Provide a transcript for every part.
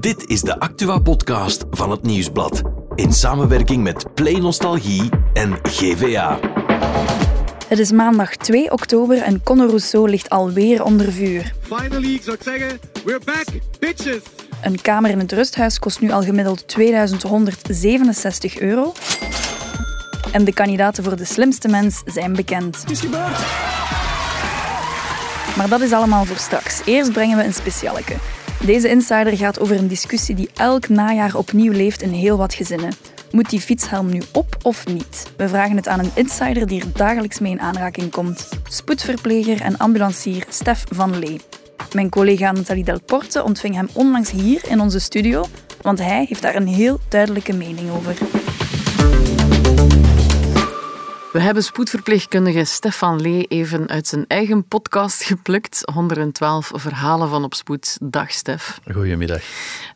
Dit is de Actua-podcast van het Nieuwsblad. In samenwerking met Play Nostalgie en GVA. Het is maandag 2 oktober en Conor Rousseau ligt alweer onder vuur. Finally, ik zou zeggen, we're back, bitches! Een kamer in het rusthuis kost nu al gemiddeld 2167 euro. En de kandidaten voor de slimste mens zijn bekend. Het is gebeurd! Maar dat is allemaal voor straks. Eerst brengen we een specialeke. Deze insider gaat over een discussie die elk najaar opnieuw leeft in heel wat gezinnen. Moet die fietshelm nu op of niet? We vragen het aan een insider die er dagelijks mee in aanraking komt. Spoedverpleger en ambulancier Stef van Lee. Mijn collega Nathalie Del Porte ontving hem onlangs hier in onze studio, want hij heeft daar een heel duidelijke mening over. We hebben spoedverpleegkundige Stefan Lee even uit zijn eigen podcast geplukt. 112 verhalen van op spoed. Dag Stef. Goedemiddag.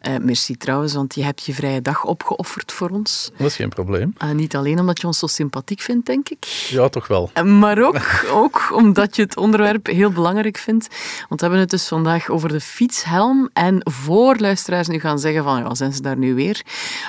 Uh, merci trouwens, want je hebt je vrije dag opgeofferd voor ons. Dat is geen probleem. Uh, niet alleen omdat je ons zo sympathiek vindt, denk ik. Ja, toch wel. Uh, maar ook, ook omdat je het onderwerp heel belangrijk vindt. Want we hebben het dus vandaag over de fietshelm. En voor luisteraars nu gaan zeggen van, ja, zijn ze daar nu weer?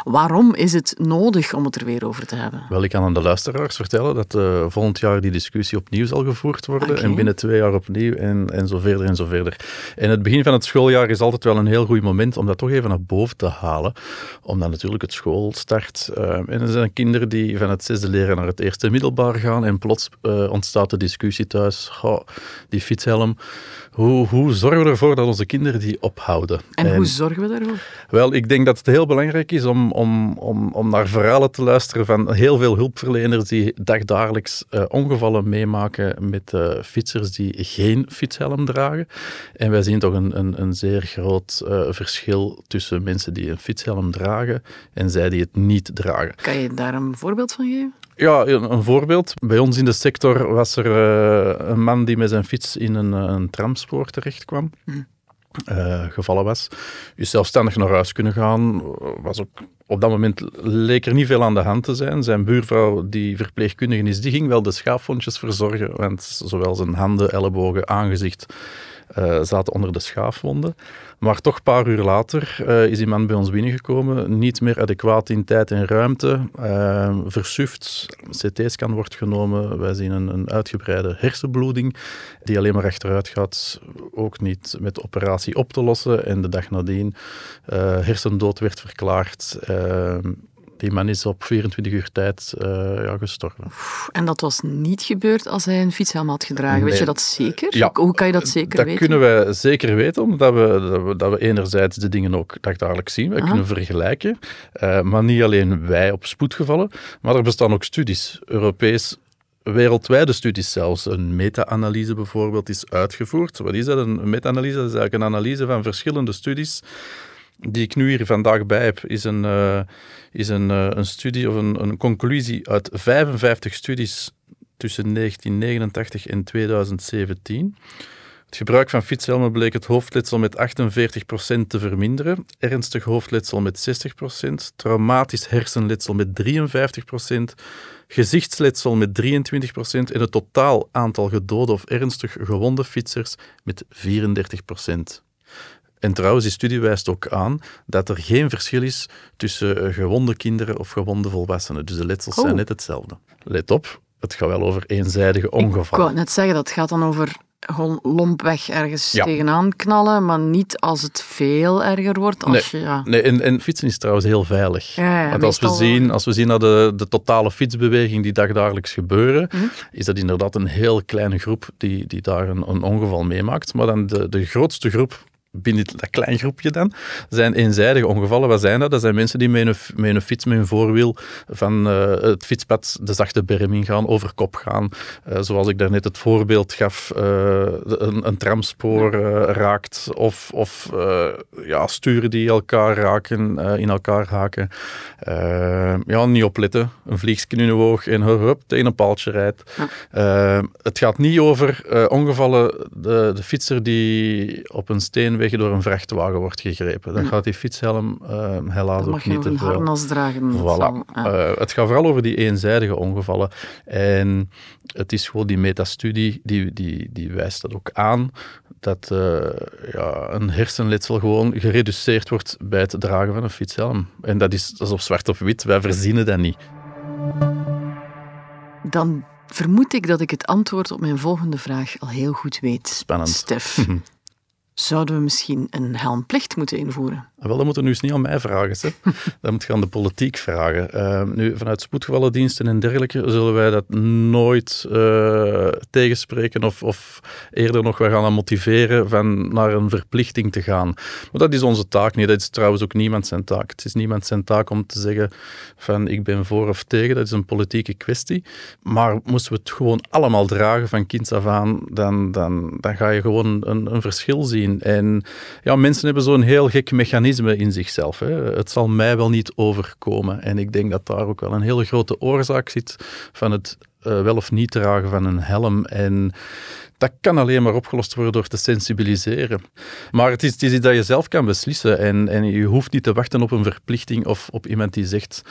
Waarom is het nodig om het er weer over te hebben? Wel, ik kan aan de luisteraars vertellen dat uh, volgend jaar die discussie opnieuw zal gevoerd worden. Okay. En binnen twee jaar opnieuw en, en zo verder en zo verder. En het begin van het schooljaar is altijd wel een heel goed moment om dat toch even naar boven te halen. Omdat natuurlijk het school start. Uh, en er zijn kinderen die van het zesde leren naar het eerste middelbaar gaan. En plots uh, ontstaat de discussie thuis. Oh, die fietshelm. Hoe, hoe zorgen we ervoor dat onze kinderen die ophouden? En, en hoe zorgen we daarvoor? Wel, ik denk dat het heel belangrijk is om, om, om, om naar verhalen te luisteren van heel veel hulpverleners die dagdagelijks uh, ongevallen meemaken met uh, fietsers die geen fietshelm dragen. En wij zien toch een, een, een zeer groot uh, verschil tussen mensen die een fietshelm dragen en zij die het niet dragen. Kan je daar een voorbeeld van geven? Ja, een voorbeeld. Bij ons in de sector was er een man die met zijn fiets in een, een tramspoor terecht kwam. Uh, gevallen was. Is zelfstandig naar huis kunnen gaan. Was ook, op dat moment leek er niet veel aan de hand te zijn. Zijn buurvrouw, die verpleegkundige is, die ging wel de schaafwondjes verzorgen. Want zowel zijn handen, ellebogen, aangezicht uh, zaten onder de schaafwonden. Maar toch een paar uur later uh, is die man bij ons binnengekomen. Niet meer adequaat in tijd en ruimte. Uh, versuft. CT-scan wordt genomen. Wij zien een, een, uitgebreide hersenbloeding die alleen maar achteruit gaat. Ook niet met operatie op te lossen. En de dag nadien hersendood werd verklaard. Die man is op 24 uur tijd uh, ja, gestorven. En dat was niet gebeurd als hij een fietshelm had gedragen. Nee. Weet je dat zeker? Ja, Hoe kan je dat zeker dat weten? Dat kunnen wij zeker weten, omdat we, dat we, dat we enerzijds de dingen ook dagdagelijks zien. We Aha. kunnen vergelijken. Uh, maar niet alleen wij op spoedgevallen, maar er bestaan ook studies, Europees wereldwijde studies zelfs. Een meta-analyse bijvoorbeeld is uitgevoerd. Wat is dat? Een meta-analyse dat is eigenlijk een analyse van verschillende studies die ik nu hier vandaag bij heb, is een, uh, is een, uh, een studie of een, een conclusie uit 55 studies tussen 1989 en 2017. Het gebruik van fietshelmen bleek het hoofdletsel met 48% te verminderen, ernstig hoofdletsel met 60%, traumatisch hersenletsel met 53%, gezichtsletsel met 23% en het totaal aantal gedode of ernstig gewonde fietsers met 34%. En trouwens, die studie wijst ook aan dat er geen verschil is tussen gewonde kinderen of gewonde volwassenen. Dus de letsels oh. zijn net hetzelfde. Let op, het gaat wel over eenzijdige ongevallen. Ik wou net zeggen, dat gaat dan over gewoon lompweg ergens ja. tegenaan knallen, maar niet als het veel erger wordt. Als nee, je, ja. nee en, en, fietsen is trouwens heel veilig. Ja, Want als we, zien, als we zien naar de, de totale fietsbeweging die dagdagelijks gebeuren, Mhm. is dat inderdaad een heel kleine groep die, die daar een, een ongeval meemaakt. Maar dan de, de grootste groep binnen dat klein groepje dan, zijn eenzijdige ongevallen. Wat zijn dat? Dat zijn mensen die met een, met een fiets, met een voorwiel van uh, het fietspad de zachte berm ingaan, over kop gaan. Uh, zoals ik daarnet het voorbeeld gaf, uh, een, een, tramspoor raakt of, of ja, sturen die elkaar raken, in elkaar haken. ja, niet opletten. Een vliegje in oog en hup, tegen een paaltje rijdt. Het gaat niet over ongevallen, de, de fietser die op een steen door een vrachtwagen wordt gegrepen. Dan gaat die fietshelm uh, helaas ook niet te veel. een harnas dragen. Voilà. Uh, het gaat vooral over die eenzijdige ongevallen. En het is gewoon die metastudie, die, die, die wijst dat ook aan, dat uh, ja, een hersenletsel gewoon gereduceerd wordt bij het dragen van een fietshelm. En dat is, dat is op zwart op wit, wij verzinnen dat niet. Dan vermoed ik dat ik het antwoord op mijn volgende vraag al heel goed weet. Spannend. Stef, zouden we misschien een helmplicht moeten invoeren? Wel, dat moeten we nu eens niet aan mij vragen. Hè. dat moet je aan de politiek vragen. Uh, nu, vanuit spoedgevallendiensten en dergelijke zullen wij dat nooit uh, tegenspreken of, of, eerder nog wel gaan motiveren van naar een verplichting te gaan. Maar dat is onze taak niet. Dat is trouwens ook niemand zijn taak. Het is niemand zijn taak om te zeggen van ik ben voor of tegen. Dat is een politieke kwestie. Maar moesten we het gewoon allemaal dragen van kinds af aan, dan, dan, dan ga je gewoon een, een verschil zien. En ja, mensen hebben zo'n heel gek mechanisme in zichzelf. Hè. Het zal mij wel niet overkomen. En ik denk dat daar ook wel een hele grote oorzaak zit van het uh, wel of niet dragen van een helm. En dat kan alleen maar opgelost worden door te sensibiliseren. Maar het is, het is iets dat je zelf kan beslissen. En, en je hoeft niet te wachten op een verplichting of op iemand die zegt: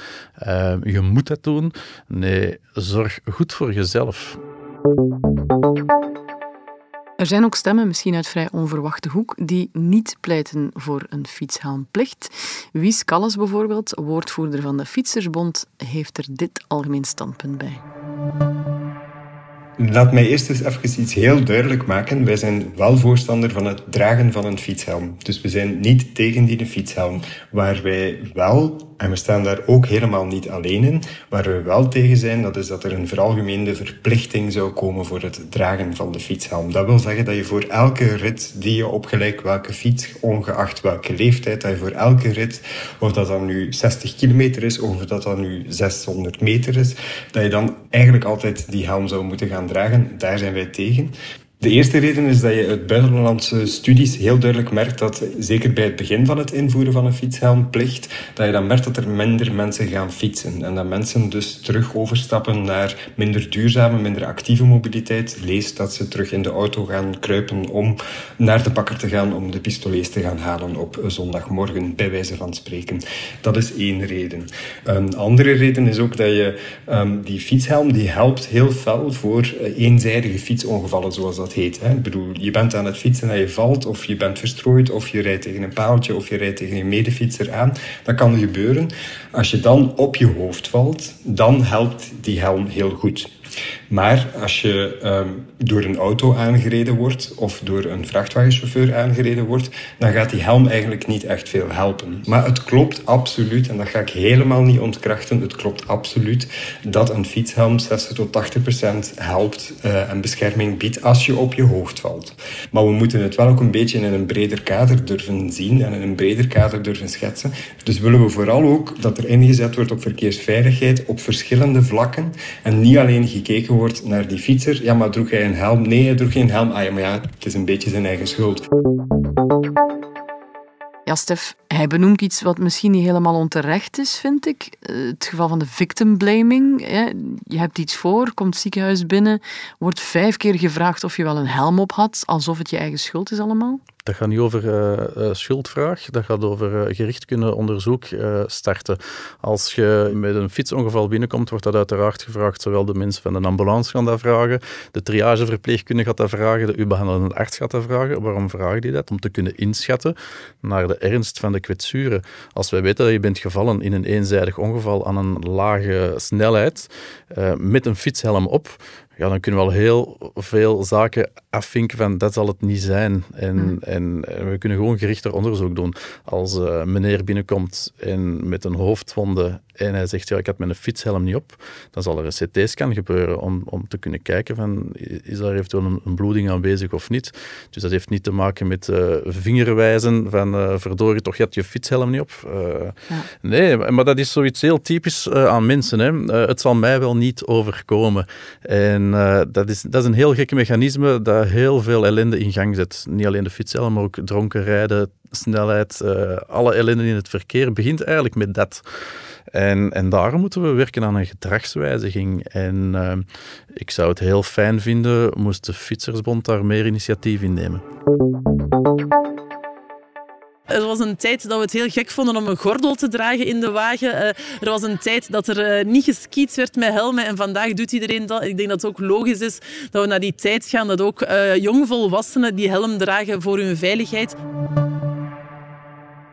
uh, je moet dat doen. Nee, zorg goed voor jezelf. Er zijn ook stemmen, misschien uit vrij onverwachte hoek, die niet pleiten voor een fietshelmplicht. Wies Kalles bijvoorbeeld, woordvoerder van de Fietsersbond, heeft er dit algemeen standpunt bij. Laat mij eerst eens even iets heel duidelijk maken. Wij zijn wel voorstander van het dragen van een fietshelm. Dus we zijn niet tegen die fietshelm. Waar wij wel en we staan daar ook helemaal niet alleen in. Waar we wel tegen zijn, dat is dat er een veralgemeende verplichting zou komen voor het dragen van de fietshelm. Dat wil zeggen dat je voor elke rit die je op gelijk welke fiets, ongeacht welke leeftijd, dat je voor elke rit, of dat dan nu 60 kilometer is, of dat dan nu 600 meter is, dat je dan eigenlijk altijd die helm zou moeten gaan dragen. Daar zijn wij tegen. De eerste reden is dat je uit buitenlandse studies heel duidelijk merkt dat, zeker bij het begin van het invoeren van een fietshelmplicht, dat je dan merkt dat er minder mensen gaan fietsen. En dat mensen dus terug overstappen naar minder duurzame, minder actieve mobiliteit. Lees dat ze terug in de auto gaan kruipen om naar de bakker te gaan om de pistolets te gaan halen op zondagmorgen, bij wijze van spreken. Dat is één reden. Een andere reden is ook dat je um, die fietshelm, die helpt heel fel voor eenzijdige fietsongevallen, zoals dat Hè. Ik bedoel, je bent aan het fietsen en je valt, of je bent verstrooid, of je rijdt tegen een paaltje, of je rijdt tegen een medefietser aan. Dat kan gebeuren. Als je dan op je hoofd valt, dan helpt die helm heel goed. Maar als je um, door een auto aangereden wordt of door een vrachtwagenchauffeur aangereden wordt, dan gaat die helm eigenlijk niet echt veel helpen. Maar het klopt absoluut, en dat ga ik helemaal niet ontkrachten, het klopt absoluut dat een fietshelm 60 tot 80 procent helpt uh, en bescherming biedt als je op je hoofd valt. Maar we moeten het wel ook een beetje in een breder kader durven zien en in een breder kader durven schetsen. Dus willen we vooral ook dat er ingezet wordt op verkeersveiligheid op verschillende vlakken en niet alleen gekeken wordt naar die fietser. Ja, maar droeg hij een helm? Nee, hij droeg geen helm. Ah ja, maar ja, het is een beetje zijn eigen schuld. Ja, Stef, hij benoemt iets wat misschien niet helemaal onterecht is, vind ik. Eh, het geval van de victim blaming. Je hebt iets voor, komt het ziekenhuis binnen, wordt vijf keer gevraagd of je wel een helm op had, alsof het je eigen schuld is allemaal. Dat gaat niet over uh, schuldvraag, dat gaat over uh, gericht kunnen onderzoek starten. Als je met een fietsongeval binnenkomt, wordt dat uiteraard gevraagd. Zowel de mensen van de ambulance gaan dat vragen, de triageverpleegkundige gaat dat vragen, de u-behandelende arts gaat dat vragen. Waarom vragen die dat? Om te kunnen inschatten naar de ernst van de kwetsuren. Als wij weten dat je bent gevallen in een eenzijdig ongeval aan een lage snelheid, met een fietshelm op, ja, dan kunnen we al heel veel zaken afvinken van dat zal het niet zijn. En, hmm. en, we kunnen gewoon gerichter onderzoek doen. Als uh, meneer binnenkomt en met een hoofdwonde en hij zegt, ja, ik had mijn fietshelm niet op, dan zal er een CT-scan gebeuren om, om te kunnen kijken van, is daar eventueel een, een, bloeding aanwezig of niet. Dus dat heeft niet te maken met uh, vingerwijzen van, uh, verdorie, toch, je had je fietshelm niet op. Ja. Nee, maar dat is zoiets heel typisch aan mensen. Hè. het zal mij wel niet overkomen. En dat, is, dat is een heel gek mechanisme dat heel veel ellende in gang zet. Niet alleen de fietshelm, maar ook dronken rijden, snelheid, alle ellende in het verkeer begint eigenlijk met dat. En, en daarom moeten we werken aan een gedragswijziging. En uh, ik zou het heel fijn vinden moest de Fietsersbond daar meer initiatief in nemen. Er was een tijd dat we het heel gek vonden om een gordel te dragen in de wagen. Uh, er was een tijd dat er uh, niet geskiet werd met helmen en vandaag doet iedereen dat. Ik denk dat het ook logisch is dat we naar die tijd gaan dat ook uh, jongvolwassenen die helm dragen voor hun veiligheid.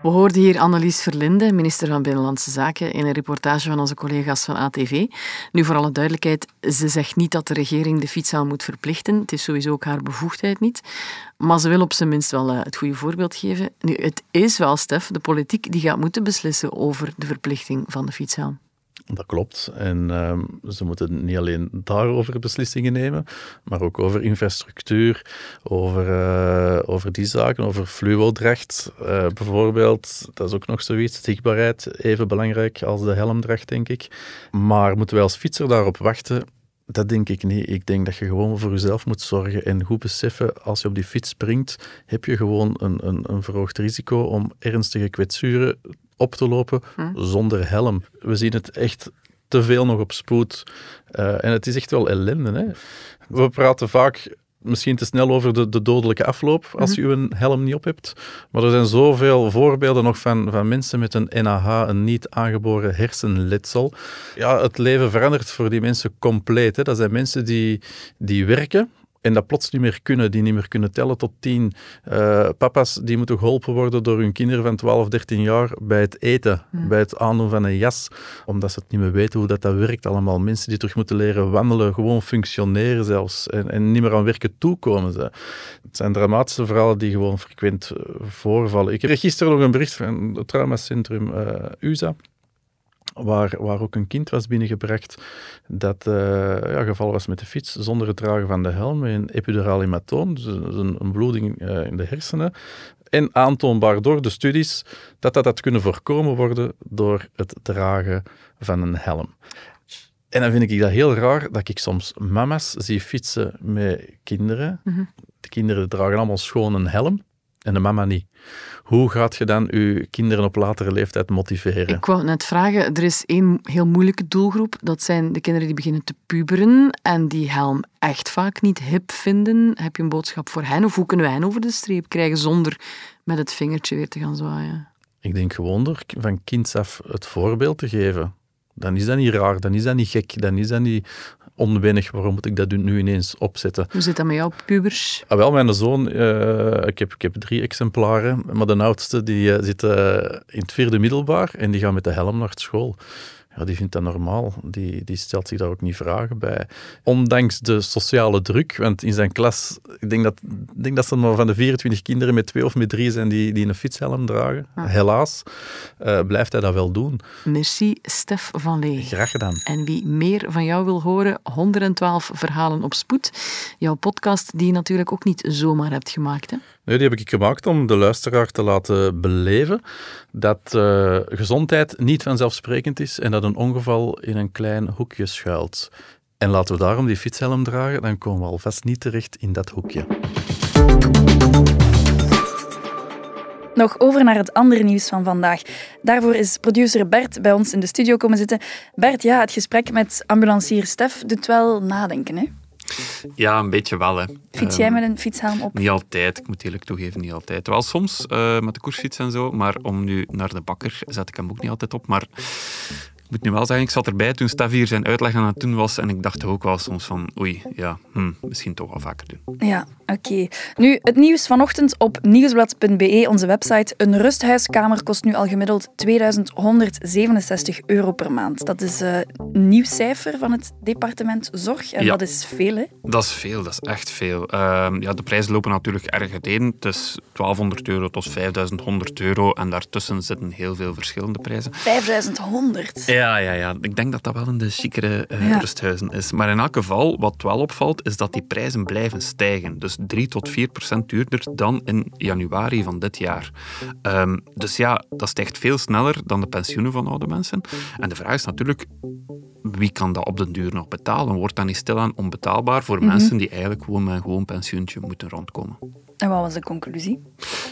We hoorden hier Annelies Verlinde, minister van Binnenlandse Zaken, in een reportage van onze collega's van ATV. Nu, voor alle duidelijkheid, ze zegt niet dat de regering de fietshaal moet verplichten. Het is sowieso ook haar bevoegdheid niet. Maar ze wil op zijn minst wel het goede voorbeeld geven. Nu, het is wel, Stef, de politiek die gaat moeten beslissen over de verplichting van de fietshaal. Dat klopt. En um, ze moeten niet alleen daarover beslissingen nemen, maar ook over infrastructuur, over, uh, over die zaken, over fluodrecht uh, bijvoorbeeld. Dat is ook nog zoiets. Zichtbaarheid, even belangrijk als de helmdracht, denk ik. Maar moeten wij als fietser daarop wachten? Dat denk ik niet. Ik denk dat je gewoon voor jezelf moet zorgen en goed beseffen, als je op die fiets springt, heb je gewoon een, een, een verhoogd risico om ernstige kwetsuren op te lopen hm. zonder helm. We zien het echt te veel nog op spoed. Uh, en het is echt wel ellende. Hè? We praten vaak misschien te snel over de, de dodelijke afloop als mhm. je een helm niet op hebt. Maar er zijn zoveel voorbeelden nog van, van mensen met een NAH, een niet aangeboren hersenletsel. Ja, het leven verandert voor die mensen compleet. Hè. Dat zijn mensen die, die werken, en dat plots niet meer kunnen, die niet meer kunnen tellen tot tien. Uh, papa's die moeten geholpen worden door hun kinderen van 12, 13 jaar bij het eten, hmm. bij het aandoen van een jas, omdat ze het niet meer weten hoe dat, dat werkt allemaal. Mensen die terug moeten leren wandelen, gewoon functioneren zelfs, en, en niet meer aan werken toekomen. Ze. Het zijn dramatische verhalen die gewoon frequent eh, voorvallen. Ik kreeg gisteren nog een bericht van het traumacentrum uh, USA waar, waar ook een kind was binnengebracht dat uh, ja, gevallen was met de fiets zonder het dragen van de helm, een epiduraal hematoom, dus een, een bloeding uh, in de hersenen. En aantoonbaar door de studies dat dat had kunnen voorkomen worden door het dragen van een helm. En dan vind ik dat heel raar dat ik soms mama's zie fietsen met kinderen. Mm -hmm. De kinderen dragen allemaal schoon een helm en de mama niet. Hoe gaat je dan je kinderen op latere leeftijd motiveren? Ik wou net vragen, er is één heel moeilijke doelgroep. Dat zijn de kinderen die beginnen te puberen en die helm echt vaak niet hip vinden. Heb je een boodschap voor hen? Of hoe kunnen wij hen over de streep krijgen zonder met het vingertje weer te gaan zwaaien? Ik denk gewoon door van kinds af het voorbeeld te geven. Dan is dat niet raar, dan is dat niet gek, dan is dat niet onwennig. Waarom moet ik dat nu ineens opzetten? Hoe zit dat met jouw pubers? Ah, wel, mijn zoon, uh, ik, heb, ik heb drie exemplaren, maar de oudste die uh, zit uh, in het vierde middelbaar en die gaat met de helm naar school ja, die vindt dat normaal. Die, die stelt zich daar ook niet vragen bij. Ondanks de sociale druk, want in zijn klas, ik denk dat, ik denk dat ze maar van de 24 kinderen met twee of met drie zijn die, die een fietshelm dragen. Ah. Helaas uh, blijft hij dat wel doen. Merci, Stef van Lee. Graag gedaan. En wie meer van jou wil horen, 112 verhalen op spoed. Jouw podcast die je natuurlijk ook niet zomaar hebt gemaakt, hè? Nee, die heb ik gemaakt om de luisteraar te laten beleven dat uh, gezondheid niet vanzelfsprekend is en dat een ongeval in een klein hoekje schuilt. En laten we daarom die fietshelm dragen, dan komen we alvast niet terecht in dat hoekje. Nog over naar het andere nieuws van vandaag. Daarvoor is producer Bert bij ons in de studio komen zitten. Bert, ja, het gesprek met ambulancier Stef doet wel nadenken, hè? Ja, een beetje wel. Hè. Fiets jij ehm, met een fietshelm op? Niet altijd, ik moet eerlijk toegeven, niet altijd. Wel soms uh, met de koersfiets en zo, maar om nu naar de bakker zet ik hem ook niet altijd op. Maar ik moet nu wel zeggen, ik zat erbij toen Stef hier zijn uitleg aan het doen was en ik dacht ook wel soms van, oei, ja, hm, misschien toch wel vaker doen. Ja, oké. Nu, het nieuws vanochtend op nieuwsblad.be, onze website. Een rusthuiskamer kost nu al gemiddeld 2167 euro per maand. Dat is uh, een nieuw cijfer van het departement Zorg en dat is veel, hè? Dat is veel, dat is echt veel. Uh, ja, de prijzen lopen natuurlijk erg uiteen. Het is 1200 euro tot 5100 euro en daartussen zitten heel veel verschillende prijzen. 5100? Ja. Ja, ja, ja. Ik denk dat dat wel in de chicere uh, rusthuizen is. Maar in elk geval, wat wel opvalt, is dat die prijzen blijven stijgen. Dus 3 tot 4 procent duurder dan in januari van dit jaar. Um, dus ja, dat stijgt veel sneller dan de pensioenen van oude mensen. En de vraag is natuurlijk, wie kan dat op den duur nog betalen? Wordt dat niet stilaan onbetaalbaar voor mm -hmm. mensen die eigenlijk gewoon met een gewoon pensioentje moeten rondkomen? En wat was de conclusie?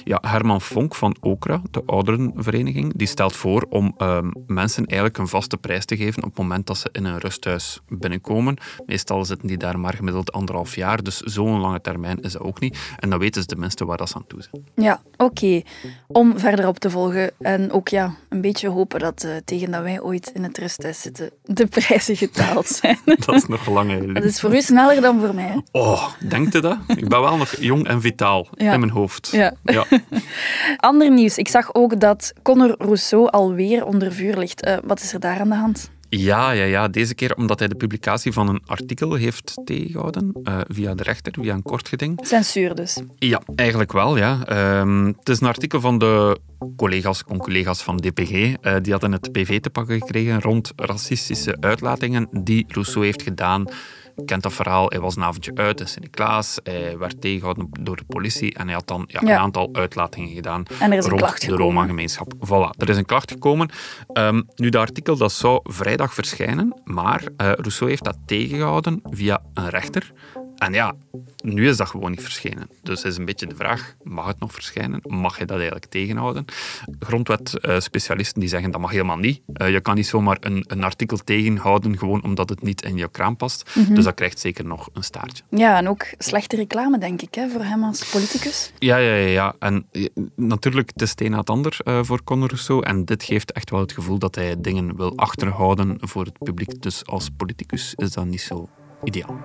Ja, Herman Vonk van Okra, de ouderenvereniging, die stelt voor om ehm, mensen eigenlijk een vaste prijs te geven op het moment dat ze in een rusthuis binnenkomen. Meestal zitten die daar maar gemiddeld anderhalf jaar, dus zo'n lange termijn is dat ook niet. En dan weten ze tenminste waar dat ze aan toe zijn. Ja, oké. Om verder op te volgen en ook ja, een beetje hopen dat uh, tegen dat wij ooit in het rusthuis zitten, de prijzen getaald zijn. dat is nog lang. Dat is voor u sneller dan voor mij. Oh, denkt u dat? Ik ben wel nog jong en vitaal in mijn hoofd. Ja. ja. Ander nieuws. Ik zag ook dat Conor Rousseau alweer onder vuur ligt. Uh, wat is er daar aan de hand? Ja, ja, ja, deze keer omdat hij de publicatie van een artikel heeft tegengehouden uh, via de rechter, via een kort geding. Censuur dus? Ja, eigenlijk wel, ja. Um, het is een artikel van de collega's, concollega's van DPG. Uh, die hadden het PV te pakken gekregen rond racistische uitlatingen die Rousseau heeft gedaan kent dat verhaal. Hij was een avondje uit in Sint-Niklaas. Hij werd tegengehouden door de politie en hij had dan ja, een aantal uitlatingen gedaan en er is rond de Roma-gemeenschap. Voilà, er is een klacht gekomen. Um, nu, dat artikel dat zou vrijdag verschijnen, maar uh, Rousseau heeft dat tegengehouden via een rechter. En ja, nu is dat gewoon niet verschenen. Dus is een beetje de vraag, mag het nog verschijnen? Mag je dat eigenlijk tegenhouden? Grondwet-specialisten die zeggen dat mag helemaal niet. Uh, je kan niet zomaar een, een, artikel tegenhouden gewoon omdat het niet in je kraam past. Mm -hmm. Dus dat krijgt zeker nog een staartje. Ja, en ook slechte reclame, denk ik, hè, voor hem als politicus. Ja, ja, ja. ja. En natuurlijk, het is het een na het ander uh, voor Conor Rousseau. En dit geeft echt wel het gevoel dat hij dingen wil achterhouden voor het publiek. Dus als politicus is dat niet zo ideaal.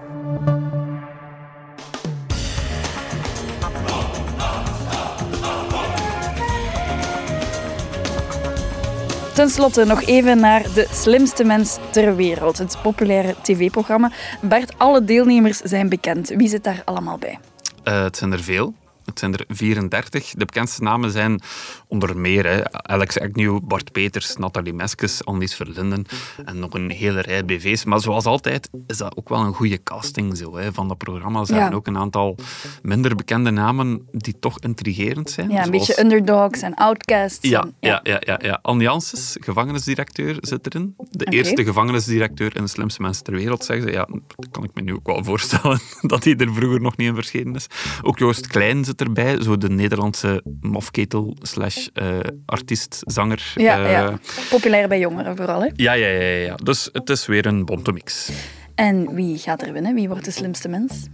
Ten slotte nog even naar De Slimste Mens ter Wereld, het populaire tv-programma. Bert, alle deelnemers zijn bekend. Wie zit daar allemaal bij? Uh, het zijn er veel. Het zijn er 34. De bekendste namen zijn onder meer hè, Alex Agnew, Bart Peters, Nathalie Meskes, Annelies Verlinden en nog een hele rij BV's. Maar zoals altijd is dat ook wel een goede casting zo, hè, van dat programma. Er zijn ja. ook een aantal minder bekende namen die toch intrigerend zijn. Ja, een zoals... beetje underdogs en outcasts. Ja, en, ja. ja, ja, ja. Anne Janssens, gevangenisdirecteur, zit erin. De okay. eerste gevangenisdirecteur in de slimste mensen ter wereld, zeggen ze. Ja, dat kan ik me nu ook wel voorstellen, dat hij er vroeger nog niet in verschenen is. Ook Joost Klein erbij, zo de Nederlandse mofketel slash uh, artiest, zanger. Ja, uh, ja, populair bij jongeren vooral. Hè? Ja, ja, ja, ja. Dus het is weer een bonte mix. En wie gaat er winnen? Wie wordt de slimste mens?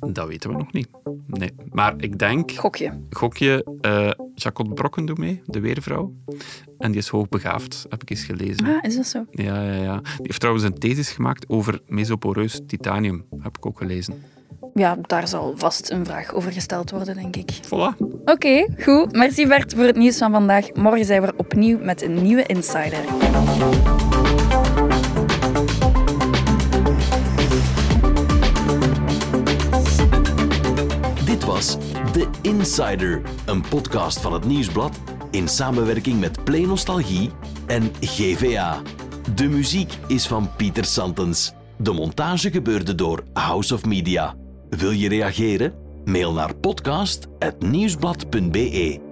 Dat weten we nog niet. Nee. Maar ik denk... Gokje. Gokje. Uh, Jacot Brokken doet mee, de weervrouw. En die is hoogbegaafd, heb ik eens gelezen. Ah, is dat zo? Ja, ja, ja. Die heeft trouwens een thesis gemaakt over mesoporeus titanium, heb ik ook gelezen. Ja, daar zal vast een vraag over gesteld worden, denk ik. Voilà. Oké, okay, goed. Merci Bert voor het nieuws van vandaag. Morgen zijn we opnieuw met een nieuwe Insider. Dit was The Insider, een podcast van het Nieuwsblad in samenwerking met Play Nostalgie en GVA. De muziek is van Pieter Santens. De montage gebeurde door House of Media. Wil je reageren? Mail naar podcast.nieuwsblad.be